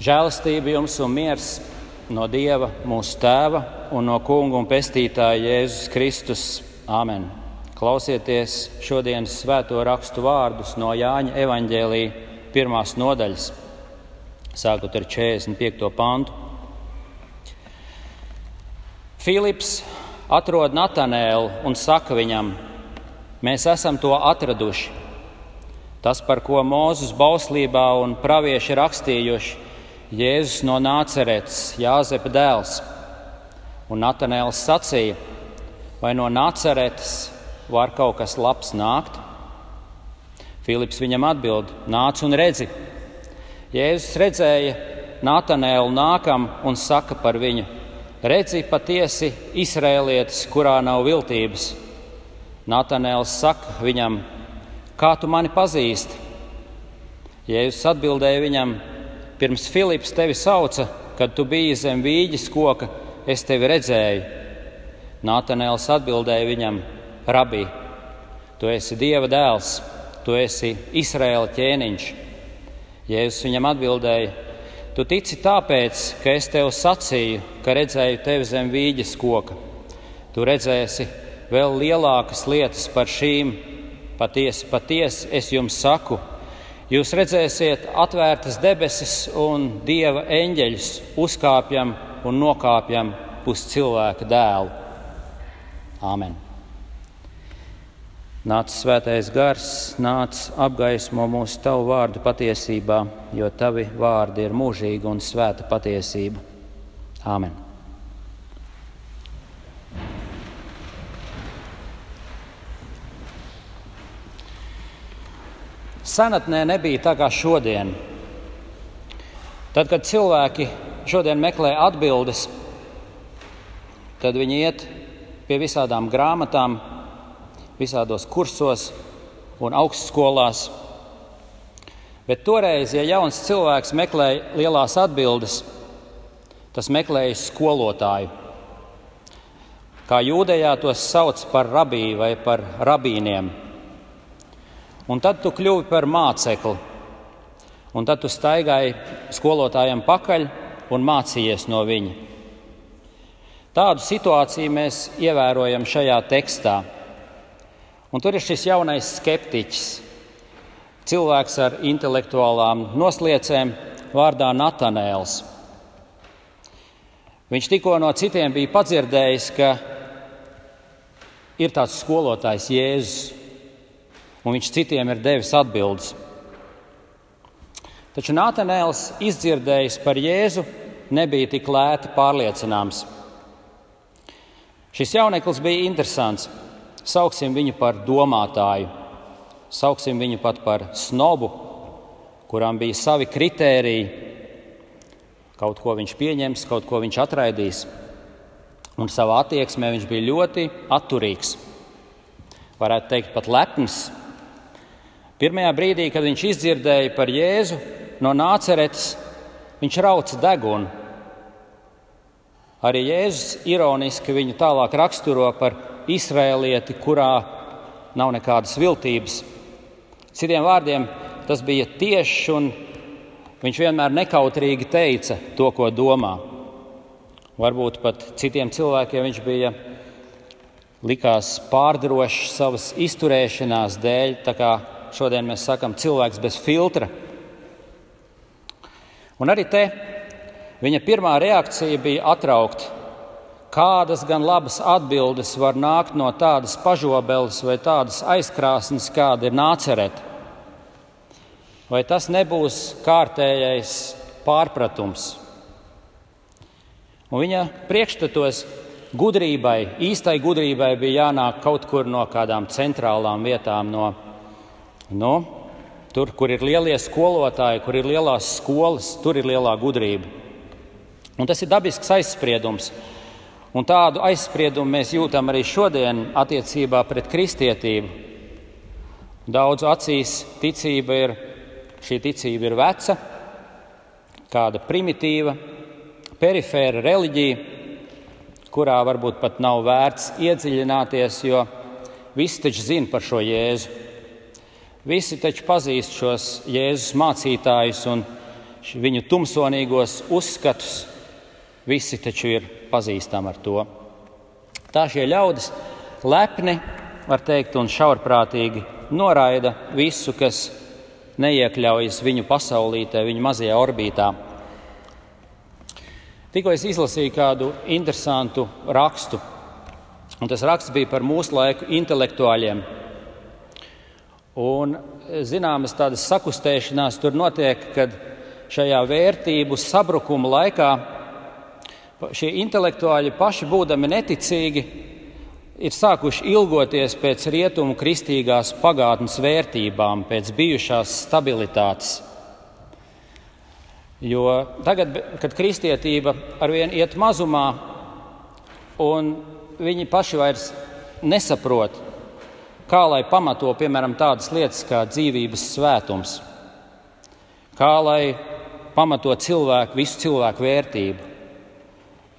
Žēlastība jums un miers no Dieva, mūsu Tēva un no Kunga un Pestītāja Jēzus Kristus. Āmen! Klausieties šodienas svēto rakstu vārdus no Jāņa evaņģēlīja pirmās nodaļas, sākot ar 45. pantu. Filips atrod Natanēlu un saka viņam: Mēs esam to atraduši. Tas, par ko Mūzes bauslībā un pravieši rakstījuši, Jēzus no Nāceretes, Jāzepa dēls. Un Natanēls sacīja, vai no Nāceretes var kaut kas labs nākt? Filips viņam atbild: Nāc un redzi. Jēzus redzēja Natanēlu nākam un saka par viņu: Redzi, patiesi izrēlietis, kurā nav viltības. Natanēls saka viņam: Kā tu mani pazīsti? Jēzus atbildēja viņam: Pirms Filips tevi sauca, kad tu biji zem vīģes koka, es tevi redzēju. Natanēls atbildēja viņam: Rabī, tu esi Dieva dēls, tu esi Izraēla ķēniņš. Jēzus viņam atbildēja: Tu tici tāpēc, ka es tev sacīju, ka redzēju tevi zem vīģes koka. Tu redzēsi vēl lielākas lietas par šīm. Patiesi, patiesi, es jums saku, jūs redzēsiet atvērtas debesis un dieva eņģeļus uzkāpjam un nokāpjam uz cilvēka dēlu. Āmen! Nāc svētais gars, nāc apgaismo mūsu tavu vārdu patiesībā, jo tavi vārdi ir mūžīga un svēta patiesība. Āmen! Senatnē nebija tā kā šodien. Tad, kad cilvēki šodien meklē atbildes, tad viņi iet pie visādām grāmatām, visādos kursos un augstskolās. Bet toreiz, ja jauns cilvēks meklēja lielās atbildes, tas meklēja skolotāju. Kā jūdejā tos sauc par rabīju vai par rabīniem. Un tad tu kļuvi par mācekli. Un tad tu staigāji skolotājiem pakaļ un mācījies no viņa. Tādu situāciju mēs ievērojam šajā tekstā. Un tur ir šis jaunais skeptiķis, cilvēks ar intelektuālām nosliecēm, vārdā Natanēls. Viņš tikko no citiem bija padzirdējis, ka ir tāds skolotājs Jēzus, un viņš citiem ir devis atbildes. Taču Natanēls izdzirdējis par Jēzu, nebija tik lēti pārliecināms. Šis jauneklis bija interesants. Sauksim viņu par domātāju, sauksim viņu pat par snobu, kurām bija savi kritēriji. Kaut ko viņš pieņems, kaut ko viņš atraidīs. Un savā attieksmē viņš bija ļoti atturīgs. Varētu teikt, pat lepns. Pirmajā brīdī, kad viņš izdzirdēja par Jēzu no Nāceretes, viņš rauca degunu. Arī Jēzus ironiski viņu tālāk raksturo par izrēlieti, kurā nav nekādas viltības. Citiem vārdiem, tas bija tiešs un viņš vienmēr nekautrīgi teica to, ko domā. Varbūt pat citiem cilvēkiem viņš bija likās pārdrošs savas izturēšanās dēļ, tā kā šodien mēs sakam, cilvēks bez filtra. Un arī te viņa pirmā reakcija bija atraukt Kādas gan labas atbildes var nākt no tādas pažobeles vai tādas aizkrāsnes, kāda ir nācereta? Vai tas nebūs kārtējais pārpratums? Un viņa priekšstatos gudrībai, īstai gudrībai bija jānāk kaut kur no kādām centrālām vietām, no, no tur, kur ir lielie skolotāji, kur ir lielās skolas, tur ir lielā gudrība. Un tas ir dabisks aizspriedums. Un tādu aizspriedumu mēs jūtam arī šodien attiecībā pret kristietību. Daudzu acīs ticība ir, šī ticība ir veca, kāda primitīva, perifēra reliģija, kurā varbūt pat nav vērts iedziļināties, jo visi taču zina par šo Jēzu. Visi taču pazīst šos Jēzus mācītājus, un viņu tumsonīgos uzskatus. Visi taču ir pazīstami ar to. Tā šie ļaudis lepni, var teikt, un šaurprātīgi noraida visu, kas neiekļaujas viņu pasaulītē, viņu mazajā orbītā. Tikko es izlasīju kādu interesantu rakstu, un tas raksts bija par mūsu laiku intelektuāļiem. Un zināmas tādas sakustēšanās tur notiek, kad šajā vērtību sabrukuma laikā šie intelektuāļi paši būdami neticīgi ir sākuši ilgoties pēc rietumu kristīgās pagātnes vērtībām, pēc bijušās stabilitātes. Jo tagad, kad kristietība arvien iet mazumā, un viņi paši vairs nesaprot, kā lai pamato piemēram tādas lietas kā dzīvības svētums, kā lai pamato cilvēku, visu cilvēku vērtību,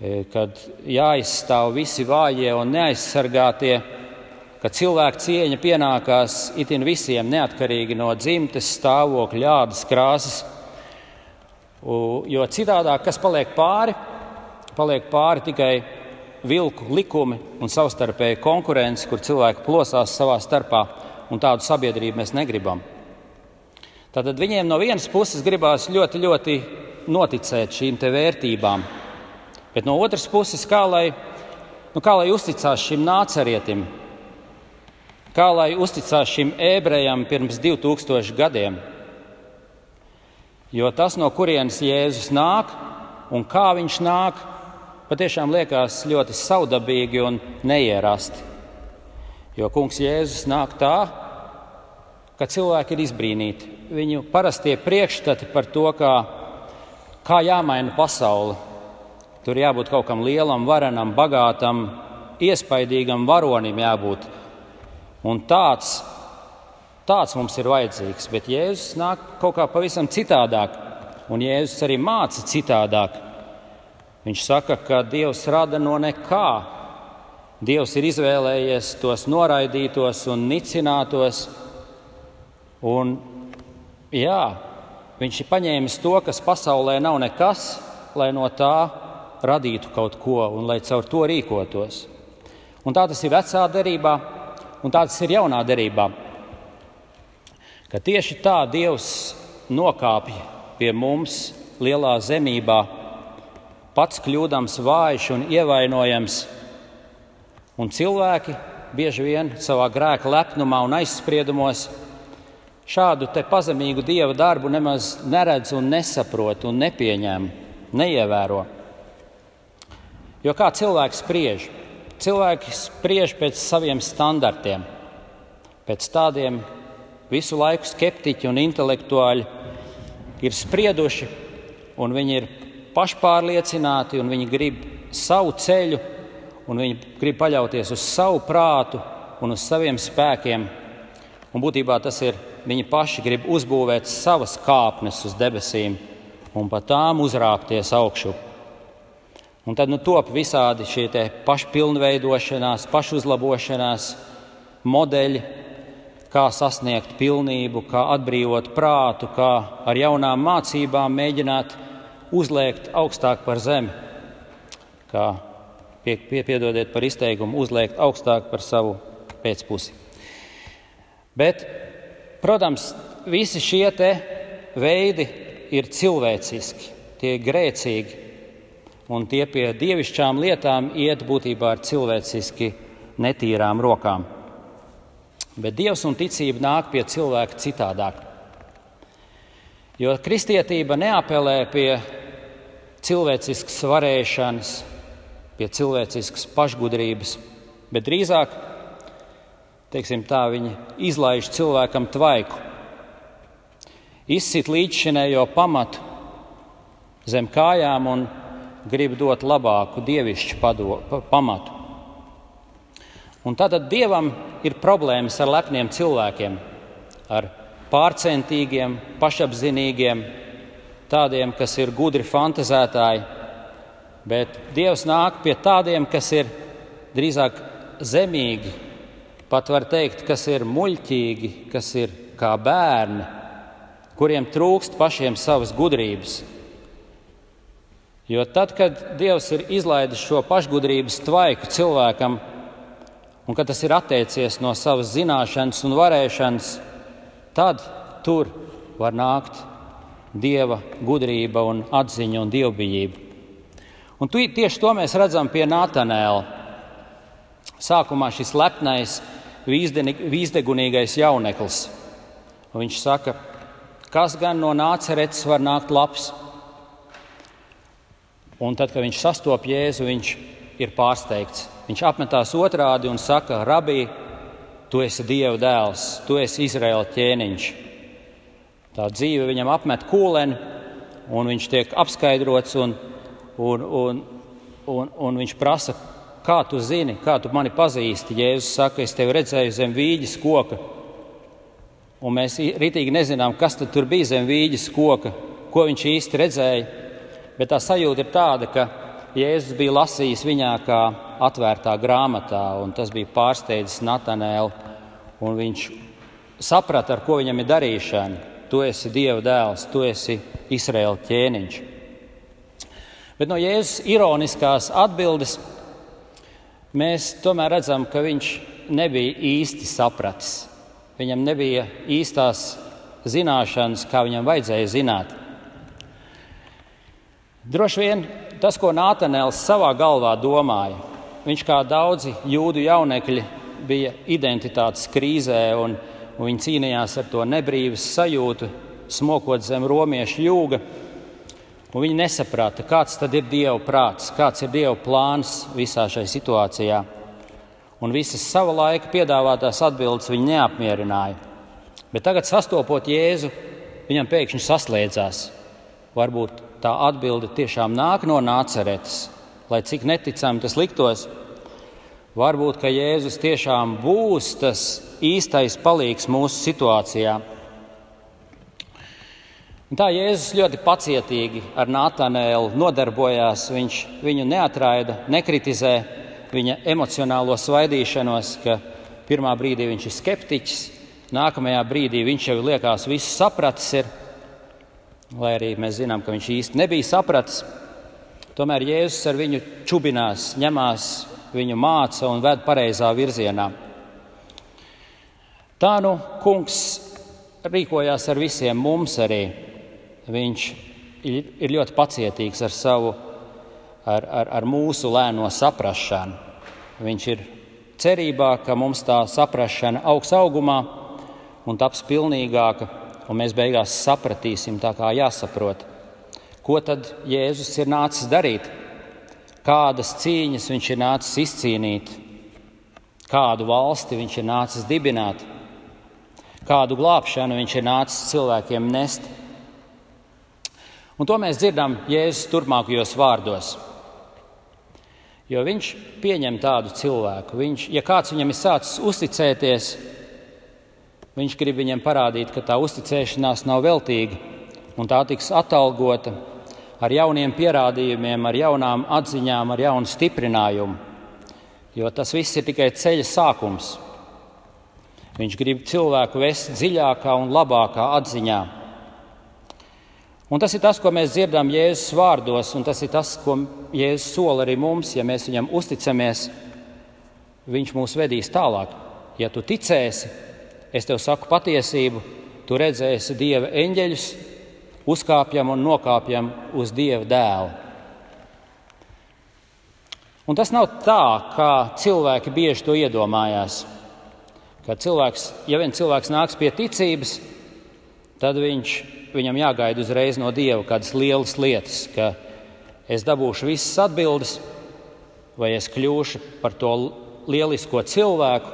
E, kad jāizstāv visi vājie un neaizsargātie, ka cilvēka cieņa pienākās itin visiem, neatkarīgi no dzimtes, stāvokļa, ādas krāsas. Jo citādi, kas paliek pāri, paliek pāri tikai vilku likumi un savstarpēja konkurence, kur cilvēki plosās savā starpā, un tādu sabiedrību mēs negribam. Tātad viņiem no vienas puses gribās ļoti, ļoti noticēt šīm vērtībām, Bet no otras puses, kā lai, nu, kā lai uzticās šim nācerietim, kā lai uzticās šim ebrejam pirms 2000 gadiem. Jo tas, no kurienes Jēzus nāk un kā viņš nāk, patiešām liekas ļoti saudabīgi un neierasti. Jo kungs Jēzus nāk tā, ka cilvēki ir izbrīnīti. Viņu parastie priekšstati par to, kā, kā jāmaina pasaule, Tur jābūt kaut kam lielam, varenam, bagātam, iespaidīgam varonim jābūt. Un tāds, tāds mums ir vajadzīgs. Bet Jēzus nāk kaut kā pavisam citādāk, un Jēzus arī māca citādāk. Viņš saka, ka Dievs rada no nekā. Dievs ir izvēlējies tos noraidītos un nicinātos. Un, jā, viņš ir paņēmis to, kas pasaulē nav nekas, lai no tā radītu kaut ko un lai caur to rīkotos. Un tā tas ir vecā derībā, un tā tas ir jaunā derībā. Ka tieši tā Dievs nokāpja pie mums lielā zemībā, pats kļūdams vājš un ievainojams, un cilvēki bieži vien savā grēka lepnumā un aizspriedumos šādu pazemīgu dieva darbu nemaz neredz un nesaprot un nepieņem, neievēro. Jo kā cilvēks spriež? Cilvēki spriež pēc saviem standartiem, pēc tādiem visu laiku skeptiķi un intelektuāļi ir sprieduši, un viņi ir pašpārliecināti, un viņi grib savu ceļu, un viņi grib paļauties uz savu prātu un uz saviem spēkiem. Un būtībā tas ir viņi paši grib uzbūvēt savas kāpnes uz debesīm un pa tām uzrāpties augšup. Un tad nu, top visādi šie pašpilnveidošanās, pašuzlabošanās modeļi, kā sasniegt pilnību, kā atbrīvot prātu, kā ar jaunām mācībām mēģināt uzliekt augstāk par zemi. Kā pie, pie, piedodiet par izteikumu, uzliekt augstāk par savu pēcpusi. Bet, protams, visi šie veidi ir cilvēciski, tie ir grēcīgi un tie pie dievišķām lietām iet būtībā ar cilvēciski netīrām rokām. Bet dievs un ticība nāk pie cilvēka citādāk. Jo kristietība neapelē pie cilvēciskas varēšanas, pie cilvēciskas pašgudrības, bet drīzāk teiksim, tā, viņi izlaiž cilvēkam tvaiku, izsit līdzšinējo pamatu zem kājām un grib dot labāku dievišķu pado, pamatu. Un tātad dievam ir problēmas ar lepniem cilvēkiem, ar pārcentīgiem, pašapzinīgiem, tādiem, kas ir gudri fantazētāji, bet dievs nāk pie tādiem, kas ir drīzāk zemīgi, pat var teikt, kas ir muļķīgi, kas ir kā bērni, kuriem trūkst pašiem savas gudrības. Jo tad, kad Dievs ir izlaidis šo pašgudrības tvaiku cilvēkam, un kad tas ir atteicies no savas zināšanas un varēšanas, tad tur var nākt dieva gudrība, un atziņa un dievbijība. Un tieši to mēs redzam pie Nātanēla. Sākumā šis lepnais, vīzdegunīgais jauneklis. Un viņš saka, kas gan no nāceretes var nākt labs. Un tad, kad viņš sastopas Jēzu, viņš ir pārsteigts. Viņš apmetās otrādi un saka, Rabī, tu esi Dieva dēls, tu esi Izraēla ķēniņš. Tā dzīve viņam apmet kūleni, un viņš tiek apskaidrots, un, un, un, un, un viņš prasa, kā tu zini, kā tu mani pazīsti. Jēzus saka, es tevi redzēju zem vīģes koka un mēs ritīgi nezinām, kas tur bija zem vīģes koka, ko viņš īsti redzēja. Bet tā sajūta ir tāda, ka Jēzus bija lasījis viņā kā atvērtā grāmatā, un tas bija pārsteidzis Natanēlu. Viņš saprata, ar ko viņam ir darīšana. Tu esi Dieva dēls, tu esi Izraēla ķēniņš. Bet no Jēzus ironiskās atbildes mēs tomēr redzam, ka viņš nebija īsti sapratis Viņam nebija īstās zināšanas, kā viņam vajadzēja zināt. Droši vien tas, ko Nātanēls savā galvā domāja, viņš kā daudzi jūdu jaunekļi bija identitātes krīzē un, un viņi cīnījās ar to nebrīvas sajūtu, smokot zem romiešu jūga. Viņi nesaprata, kāds tad ir Dieva prāts, kāds ir Dieva plāns visā šajā situācijā un visas sava laika piedāvātās atbildes viņu neapmierināja. Bet tagad, sastopot Jēzu, viņam pēkšņi saslēdzās. Varbūt tā atbilde tiešām nāk no nāceretes, lai cik neticami tas liktos. Varbūt, ka Jēzus tiešām būs tas īstais palīgs mūsu situācijā. Un tā Jēzus ļoti pacietīgi ar Nātanēlu nodarbojās. Viņš viņu neatraida, nekritizēja viņa emocionālo svaidīšanos, ka pirmā brīdī viņš ir skeptiķis, nākamajā brīdī viņš jau liekas visu sapratis, ir, lai arī mēs zinām, ka viņš īsti nebija sapratis. Tomēr Jēzus ar viņu čubinās, ņemās viņu māca un ved pareizā virzienā. Tā nu kungs rīkojās ar visiem mums arī. Viņš ir ļoti pacietīgs ar savu ar, ar, ar mūsu lēno saprāšanu. Viņš ir cerībā, ka mums tā saprāšana augs augumā un taps pilnīgāka, un mēs beigās sapratīsim tā, kā jāsaprot. Ko tad Jēzus ir nācis darīt? Kādas cīņas viņš ir nācis izcīnīt, kādu valsti viņš ir nācis dibināt, kādu glābšanu viņš ir nācis cilvēkiem nest. Un to mēs dzirdam Jēzus turpmākajos vārdos. Jo viņš pieņem tādu cilvēku. Viņš, ja kāds viņam ir sācis uzticēties, viņš grib viņam parādīt, ka tā uzticēšanās nav veltīga un tā tiks atalgota ar jauniem pierādījumiem, ar jaunām atziņām, ar jaunu stiprinājumu. Jo tas viss ir tikai ceļa sākums. Viņš grib cilvēku vest dziļākā un labākā atziņā. Un tas ir tas, ko mēs dzirdam Jēzus vārdos, un tas ir tas, ko Jēzus sola arī mums, ja mēs viņam uzticamies. Viņš mūs vedīs tālāk. Ja tu ticēsi, es tev saku patiesību, tu redzēsi Dieva eņģeļus, uzkāpjam un nokāpjam uz Dieva dēlu. Un tas nav tā, kā cilvēki bieži to iedomājās. Kad cilvēks, ja vien cilvēks nāks pie ticības, tad viņš viņam jāgaida uzreiz no Dieva kādas lielas lietas, ka es dabūšu visas atbildes, vai es kļūšu par to lielisko cilvēku,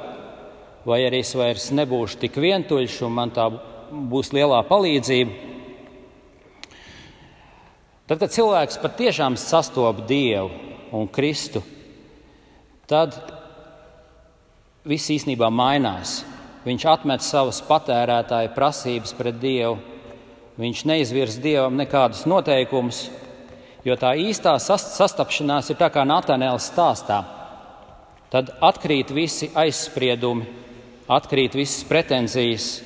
vai arī es vairs nebūšu tik vientuļš un man tā būs lielā palīdzība. Tad, kad cilvēks patiešām sastopas Dievu un Kristu, tad viss īstenībā mainās. Viņš atmet savas patērētāja prasības pret Dievu Viņš neizvirs dievam nekādus noteikumus, jo tā īstā sastapšanās ir tā kā Natānēlas stāstā. Tad atkrīt visi aizspriedumi, atkrīt visas pretenzijas.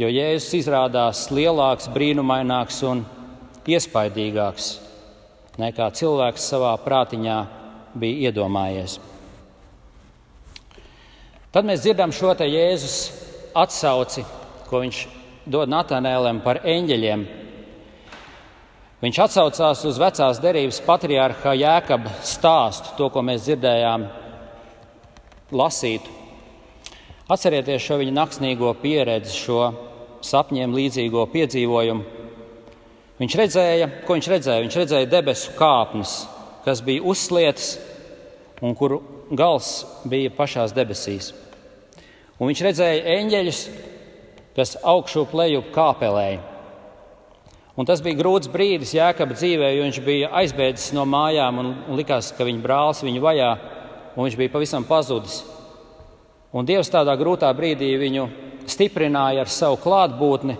jo Jēzus izrādās lielāks, brīnumaināks un iespaidīgāks nekā cilvēks savā prātiņā bija iedomājies. Tad mēs dzirdam šo te Jēzus atsauci, ko viņš dod Natanēlēm par eņģeļiem. Viņš atsaucās uz vecās derības patriārha Jēkaba stāstu, to, ko mēs dzirdējām lasīt. Atcerieties šo viņa naksnīgo pieredzi, šo sapņiem līdzīgo piedzīvojumu. Viņš redzēja, ko viņš redzēja? Viņš redzēja debesu kāpnes, kas bija uzslietas un kuru gals bija pašās debesīs. Un viņš redzēja eņģeļus, kas augšu pleju kāpelēja. Un tas bija grūts brīdis Jēkabā dzīvē, jo viņš bija aizbēdzis no mājām un likās, ka viņa brālis viņu vajā, un viņš bija pavisam pazudis. Un Dievs tādā grūtā brīdī viņu stiprināja ar savu klātbūtni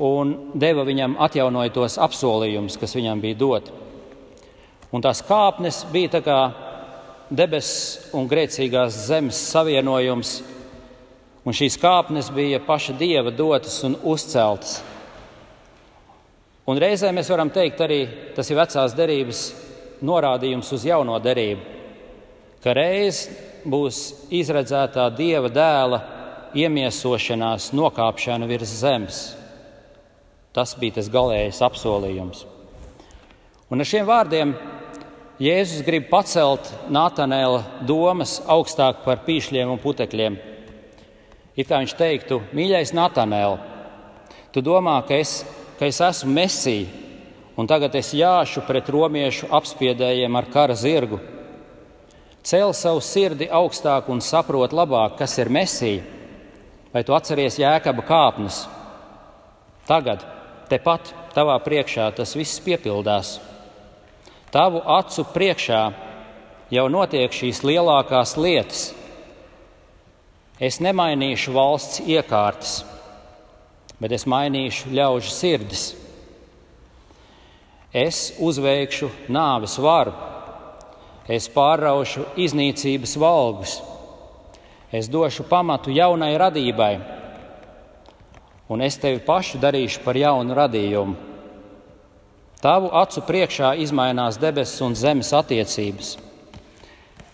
un deva viņam atjaunojotos apsolījumus, kas viņam bija doti. Un tās kāpnes bija tā kā debesu un grēcīgās zemes savienojums, un šīs kāpnes bija paša dieva dotas un uzceltas. Un reizē mēs varam teikt, arī tas ir vecās derības norādījums uz jauno derību, ka reiz būs izredzētā dieva dēla iemiesošanās, nokāpšana virs zemes. Tas bija tas galīgais apsolījums. Un ar šiem vārdiem Jēzus grib pacelt Nātanēla domas augstāk par pīšļiem un putekļiem. It kā viņš teiktu, mīļais Nātanēl, tu domā, ka es, ka es esmu mesija, un tagad es jāšu pret romiešu apspiedējiem ar kara zirgu. Cēl savu sirdi augstāk un saprot labāk, kas ir mesija, vai tu atceries jēkaba kāpnes. Tagad, tepat tavā priekšā, tas viss piepildās. Tavu acu priekšā jau notiek šīs lielākās lietas. Es nemainīšu valsts iekārtas, bet es mainīšu ļaužu sirdis. Es uzveikšu nāves varu, es pārraušu iznīcības valgus, es došu pamatu jaunai radībai, un es tevi pašu darīšu par jaunu radījumu. Tavu acu priekšā izmainās debesis un zemes attiecības.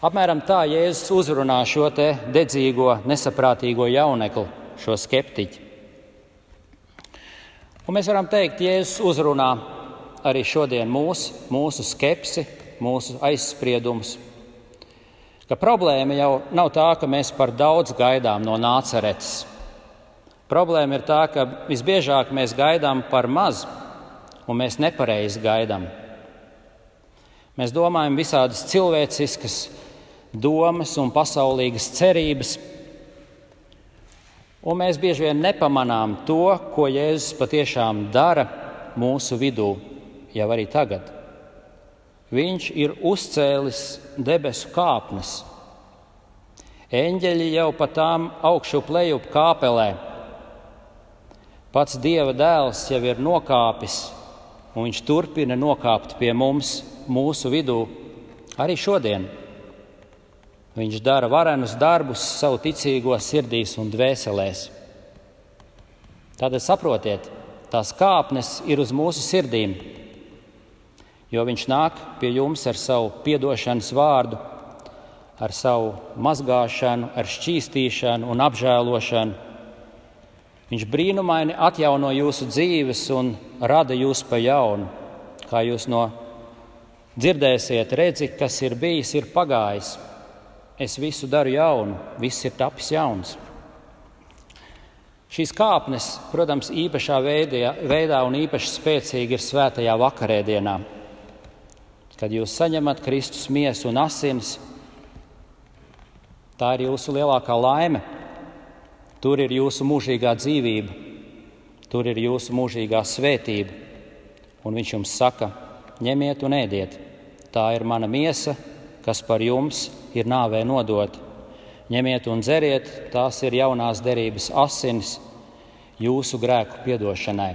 Apmēram tā Jēzus uzrunā šo dedzīgo, nesaprātīgo jaunekli, šo skeptiķi. Un mēs varam teikt, Jēzus uzrunā arī šodien mūs, mūsu skepsi, mūsu aizspriedumus. Ka problēma jau nav tā, ka mēs par daudz gaidām no nāceretes. Problēma ir tā, ka visbiežāk mēs gaidām par mazu un mēs nepareizi gaidām. Mēs domājam visādas cilvēciskas domas un pasaulīgas cerības, un mēs bieži vien nepamanām to, ko Jēzus patiešām dara mūsu vidū, jau arī tagad. Viņš ir uzcēlis debesu kāpnes. Eņģeļi jau pa tām augšu pleju kāpelē. Pats Dieva dēls jau ir nokāpis un viņš turpina nokāpt pie mums, mūsu vidū, arī šodien. Viņš dara varenus darbus savu ticīgo sirdīs un dvēselēs. Tātad saprotiet, tās kāpnes ir uz mūsu sirdīm, jo viņš nāk pie jums ar savu piedošanas vārdu, ar savu mazgāšanu, ar šķīstīšanu un apžēlošanu Viņš brīnumaini atjauno jūsu dzīves un rada jūs pa jaunu. Kā jūs no dzirdēsiet, redzi, kas ir bijis, ir pagājis. Es visu daru jaunu, viss ir tapis jauns. Šīs kāpnes, protams, īpašā veidā, veidā un īpaši spēcīgi ir svētajā vakarēdienā, kad jūs saņemat Kristus miesu un asinis. Tā ir jūsu lielākā laime. Tur ir jūsu mūžīgā dzīvība, tur ir jūsu mūžīgā svētība. Un viņš jums saka, ņemiet un ēdiet. Tā ir mana miesa, kas par jums ir nāvē nodota. Ņemiet un dzeriet, tās ir jaunās derības asinis jūsu grēku piedošanai.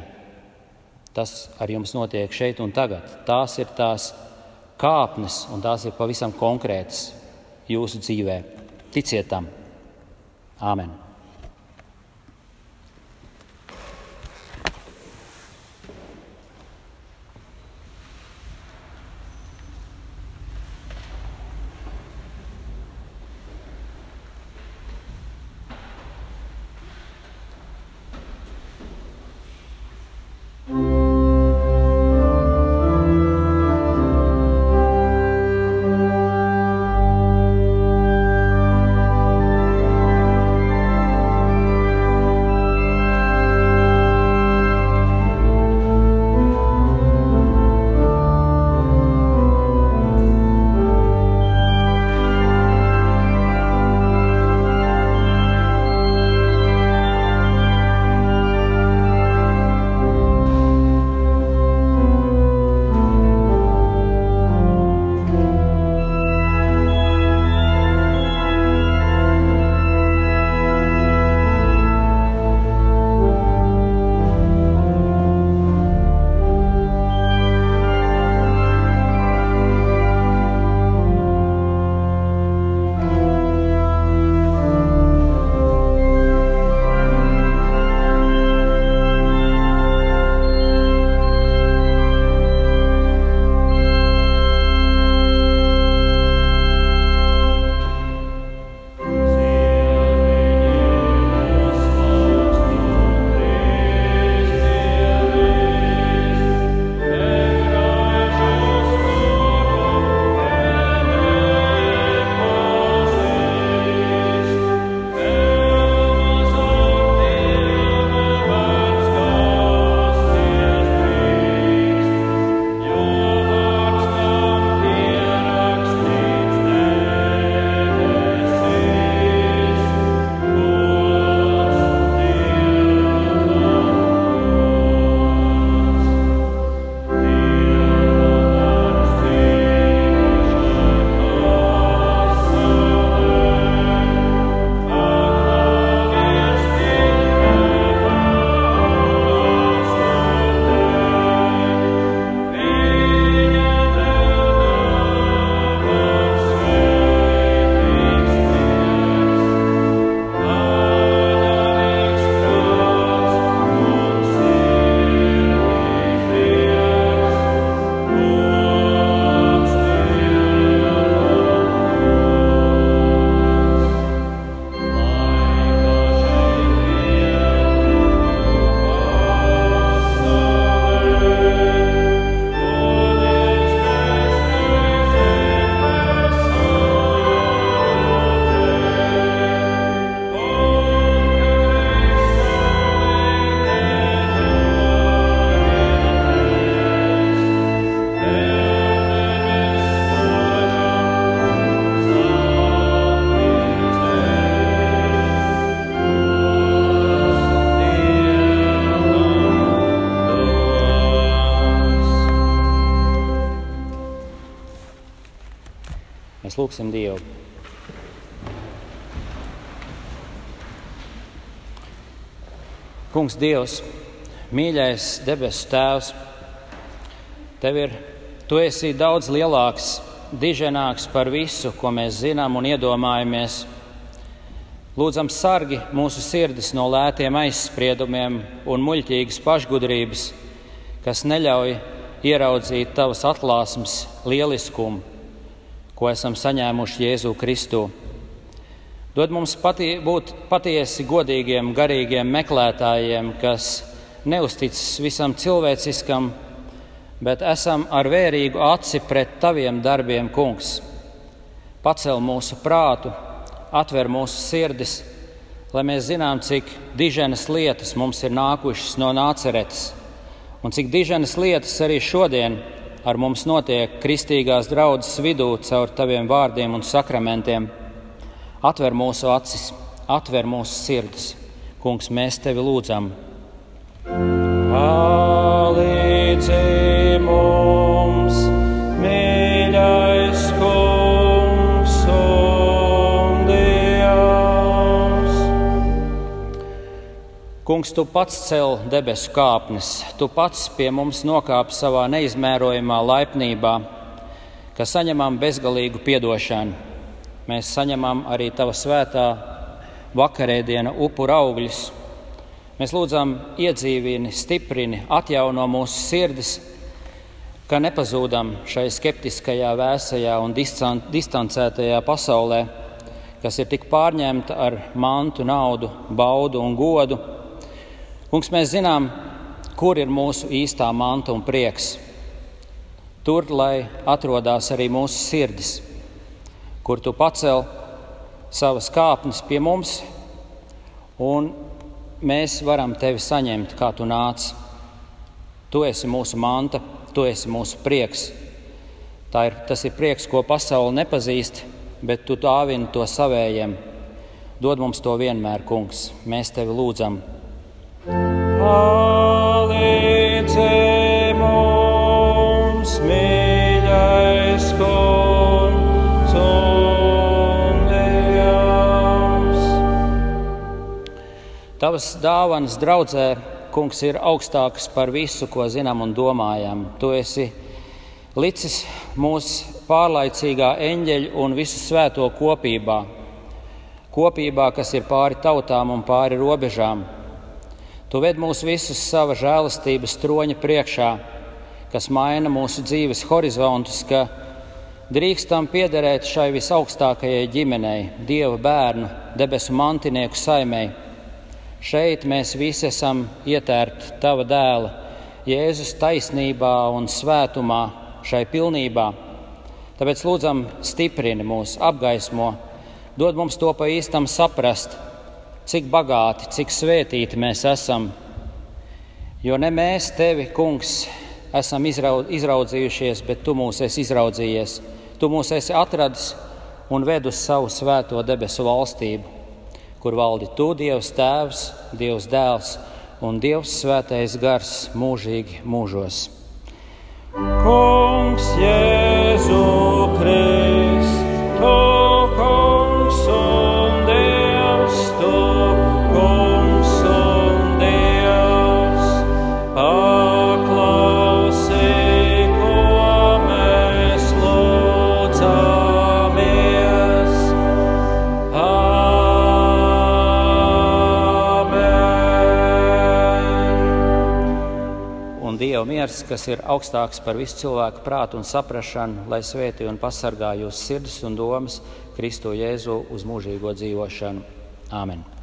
Tas ar jums notiek šeit un tagad. Tās ir tās kāpnes, un tās ir pavisam konkrētas jūsu dzīvē. Ticiet tam! Āmen! Kungs, Dievs, mīļais debesu Tēvs, Tev ir, Tu esi daudz lielāks, diženāks par visu, ko mēs zinām un iedomājamies. Lūdzam, sargi mūsu sirdis no lētiem aizspriedumiem un muļķīgas pašgudrības, kas neļauj ieraudzīt Tavas atklāsmes lieliskumu, ko esam saņēmuši Jēzu Kristu. Dod mums pati, būt patiesi godīgiem, garīgiem meklētājiem, kas neusticas visam cilvēciskam, bet esam ar vērīgu aci pret Taviem darbiem, Kungs. Pacel mūsu prātu, atver mūsu sirdis, lai mēs zinām, cik diženas lietas mums ir nākušas no nāceretes, un cik diženas lietas arī šodien ar mums notiek kristīgās draudzes vidū caur taviem vārdiem un sakramentiem. Atver mūsu acis, atver mūsu sirdis. Kungs, mēs tevi lūdzam. Palīdzi mums, mīļais kungs un Dievs. Kungs, tu pats cel debesu kāpnes, tu pats pie mums nokāp savā neizmērojamā laipnībā, ka saņemam bezgalīgu piedošanu. Mēs saņemam arī tava svētā vakarēdiena upura augļus. Mēs lūdzam, iedzīvini, stiprini, atjauno mūsu sirdis, ka nepazūdam šai skeptiskajā, vēsajā un distancētajā pasaulē, kas ir tik pārņemta ar mantu, naudu, baudu un godu. Kungs, mēs zinām, kur ir mūsu īstā manta un prieks. Tur, lai atrodas arī mūsu sirdis, kur tu pacel savas kāpnes pie mums, un mēs varam tevi saņemt, kā tu nāc. Tu esi mūsu manta, tu esi mūsu prieks. Ir, tas ir prieks, ko pasaule nepazīst, bet tu dāvini to savējiem. Dod mums to vienmēr, kungs. Mēs tevi lūdzam. Palīdzi mums, mīļais kungs Tavas dāvanas draudzē, kungs, ir augstākas par visu, ko zinām un domājam. Tu esi licis mūsu pārlaicīgā eņģeļa un visu svēto kopībā, kopībā, kas ir pāri tautām un pāri robežām. Tu ved mūs visus sava žēlastības troņa priekšā, kas maina mūsu dzīves horizontus, ka drīkstam piederēt šai visaugstākajai ģimenei, Dieva bērnu, debesu mantinieku saimei. Šeit mēs visi esam ietērti Tava dēla, Jēzus taisnībā un svētumā, šai pilnībā. Tāpēc lūdzam, stiprini mūs, apgaismo, dod mums to pa īstam saprast cik bagāti, cik svētīti mēs esam. Jo ne mēs tevi, kungs, esam izraudzījušies, bet tu mūs esi izraudzījies. Tu mūs esi atradis un ved uz savu svēto debesu valstību, kur valdi tu, Dievs Tēvs, Dievs Dēls un Dievs Svētais Gars mūžīgi mūžos. Kungs, Jēzu miers, kas ir augstāks par visu cilvēku prātu un saprāšanu, lai svētī un pasargā jūsu sirdis un domas Kristo Jēzu uz mūžīgo dzīvošanu. Āmen!